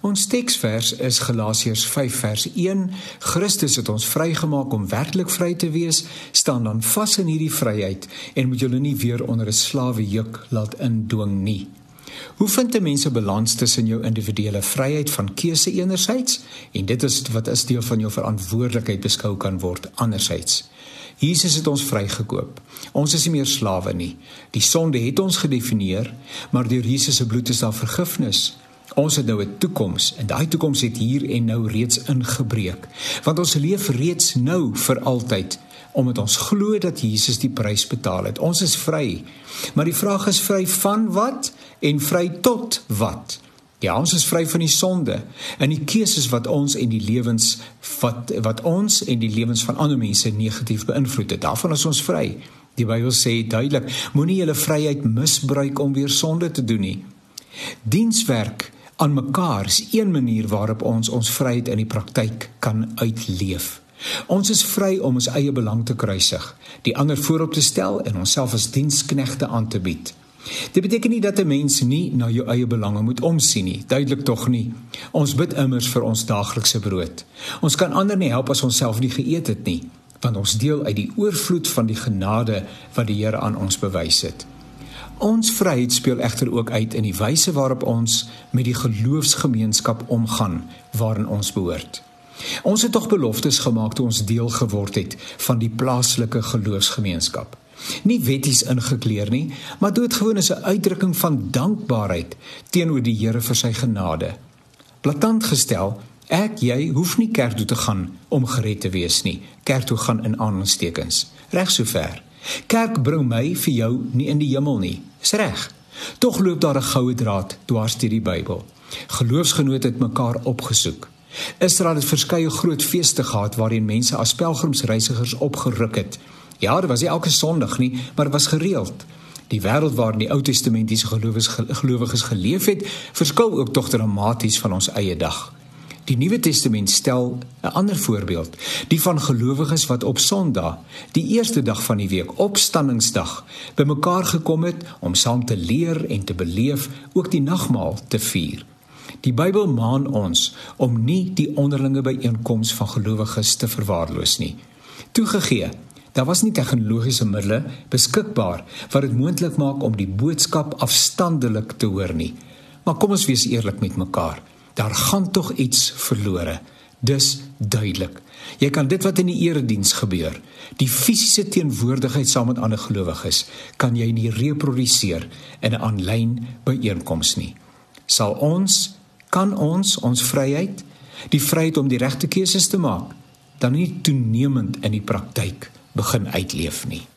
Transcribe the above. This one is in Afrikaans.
Ons teksvers is Galasiërs 5 vers 1. Christus het ons vrygemaak om werklik vry te wees. Staan dan vas in hierdie vryheid en moet julle nie weer onder 'n slawe juk laat indwing nie. Hoe vind 'n mens 'n balans tussen jou individuele vryheid van keuse enerzijds en dit is wat as deel van jou verantwoordelikheid beskou kan word anderzijds? Jesus het ons vrygekoop. Ons is nie meer slawe nie. Die sonde het ons gedefinieer, maar deur Jesus se bloed is daar vergifnis. Ons het nou 'n toekoms en daai toekoms het hier en nou reeds ingebreek. Want ons leef reeds nou vir altyd omdat ons glo dat Jesus die prys betaal het. Ons is vry. Maar die vraag is vry van wat en vry tot wat? Ja, ons is vry van die sonde en die keuses wat ons en die lewens wat wat ons en die lewens van ander mense negatief beïnvloed het. Daarvan is ons vry. Die Bybel sê duidelik: Moenie julle vryheid misbruik om weer sonde te doen nie. Dienswerk aan mekaar is een manier waarop ons ons vryheid in die praktyk kan uitleef. Ons is vry om ons eie belang te kruisig, die ander voorop te stel en onsself as diensknegte aan te bied. Dit beteken nie dat 'n mens nie na jou eie belange moet omsien nie, duidelik tog nie. Ons bid immers vir ons daaglikse brood. Ons kan ander nie help as ons self nie geëet het nie, want ons deel uit die oorvloed van die genade wat die Here aan ons bewys het. Ons vryheid speel egter ook uit in die wyse waarop ons met die geloofsgemeenskap omgaan waarin ons behoort. Ons het tog beloftes gemaak toe ons deel geword het van die plaaslike geloofsgemeenskap. Nie wetties ingekleer nie, maar doodgewoon is 'n uitdrukking van dankbaarheid teenoor die Here vir sy genade. Platant gestel, ek jy hoef nie kerk toe te gaan om gered te wees nie. Kerk toe gaan in aanstekens. Reg sover. Kerk bring my vir jou nie in die hemel nie. Dis reg. Tog loop daar 'n goue draad dwars deur die Bybel. Geloofsgenote het mekaar opgesoek. Israel het verskeie groot feeste gehad waarin mense as pelgrimsreisigers opgeruk het. Ja, dit was nie elke Sondag nie, maar dit was gereeld. Die wêreld waarin die Ou Testamentiese gelowiges geleef het, verskil ook tog dramaties van ons eie dag. Die Nuwe Testament stel 'n ander voorbeeld, die van gelowiges wat op Sondag, die eerste dag van die week, opstanningsdag, bymekaar gekom het om saam te leer en te beleef, ook die nagmaal te vier. Die Bybel maan ons om nie die onderlinge byeenkomste van gelowiges te verwaarloos nie. Toegegee, daar was nie tegnologiese middele beskikbaar wat dit moontlik maak om die boodskap afstandelik te hoor nie. Maar kom ons wees eerlik met mekaar. Daar gaan tog iets verlore. Dis duidelik. Jy kan dit wat in die erediens gebeur, die fisiese teenwoordigheid saam met ander gelowiges, kan jy nie reproduseer in 'n aanlyn byeenkoms nie. Sal ons kan ons ons vryheid, die vryheid om die regte keuses te maak, dan nie toenemend in die praktyk begin uitleef nie.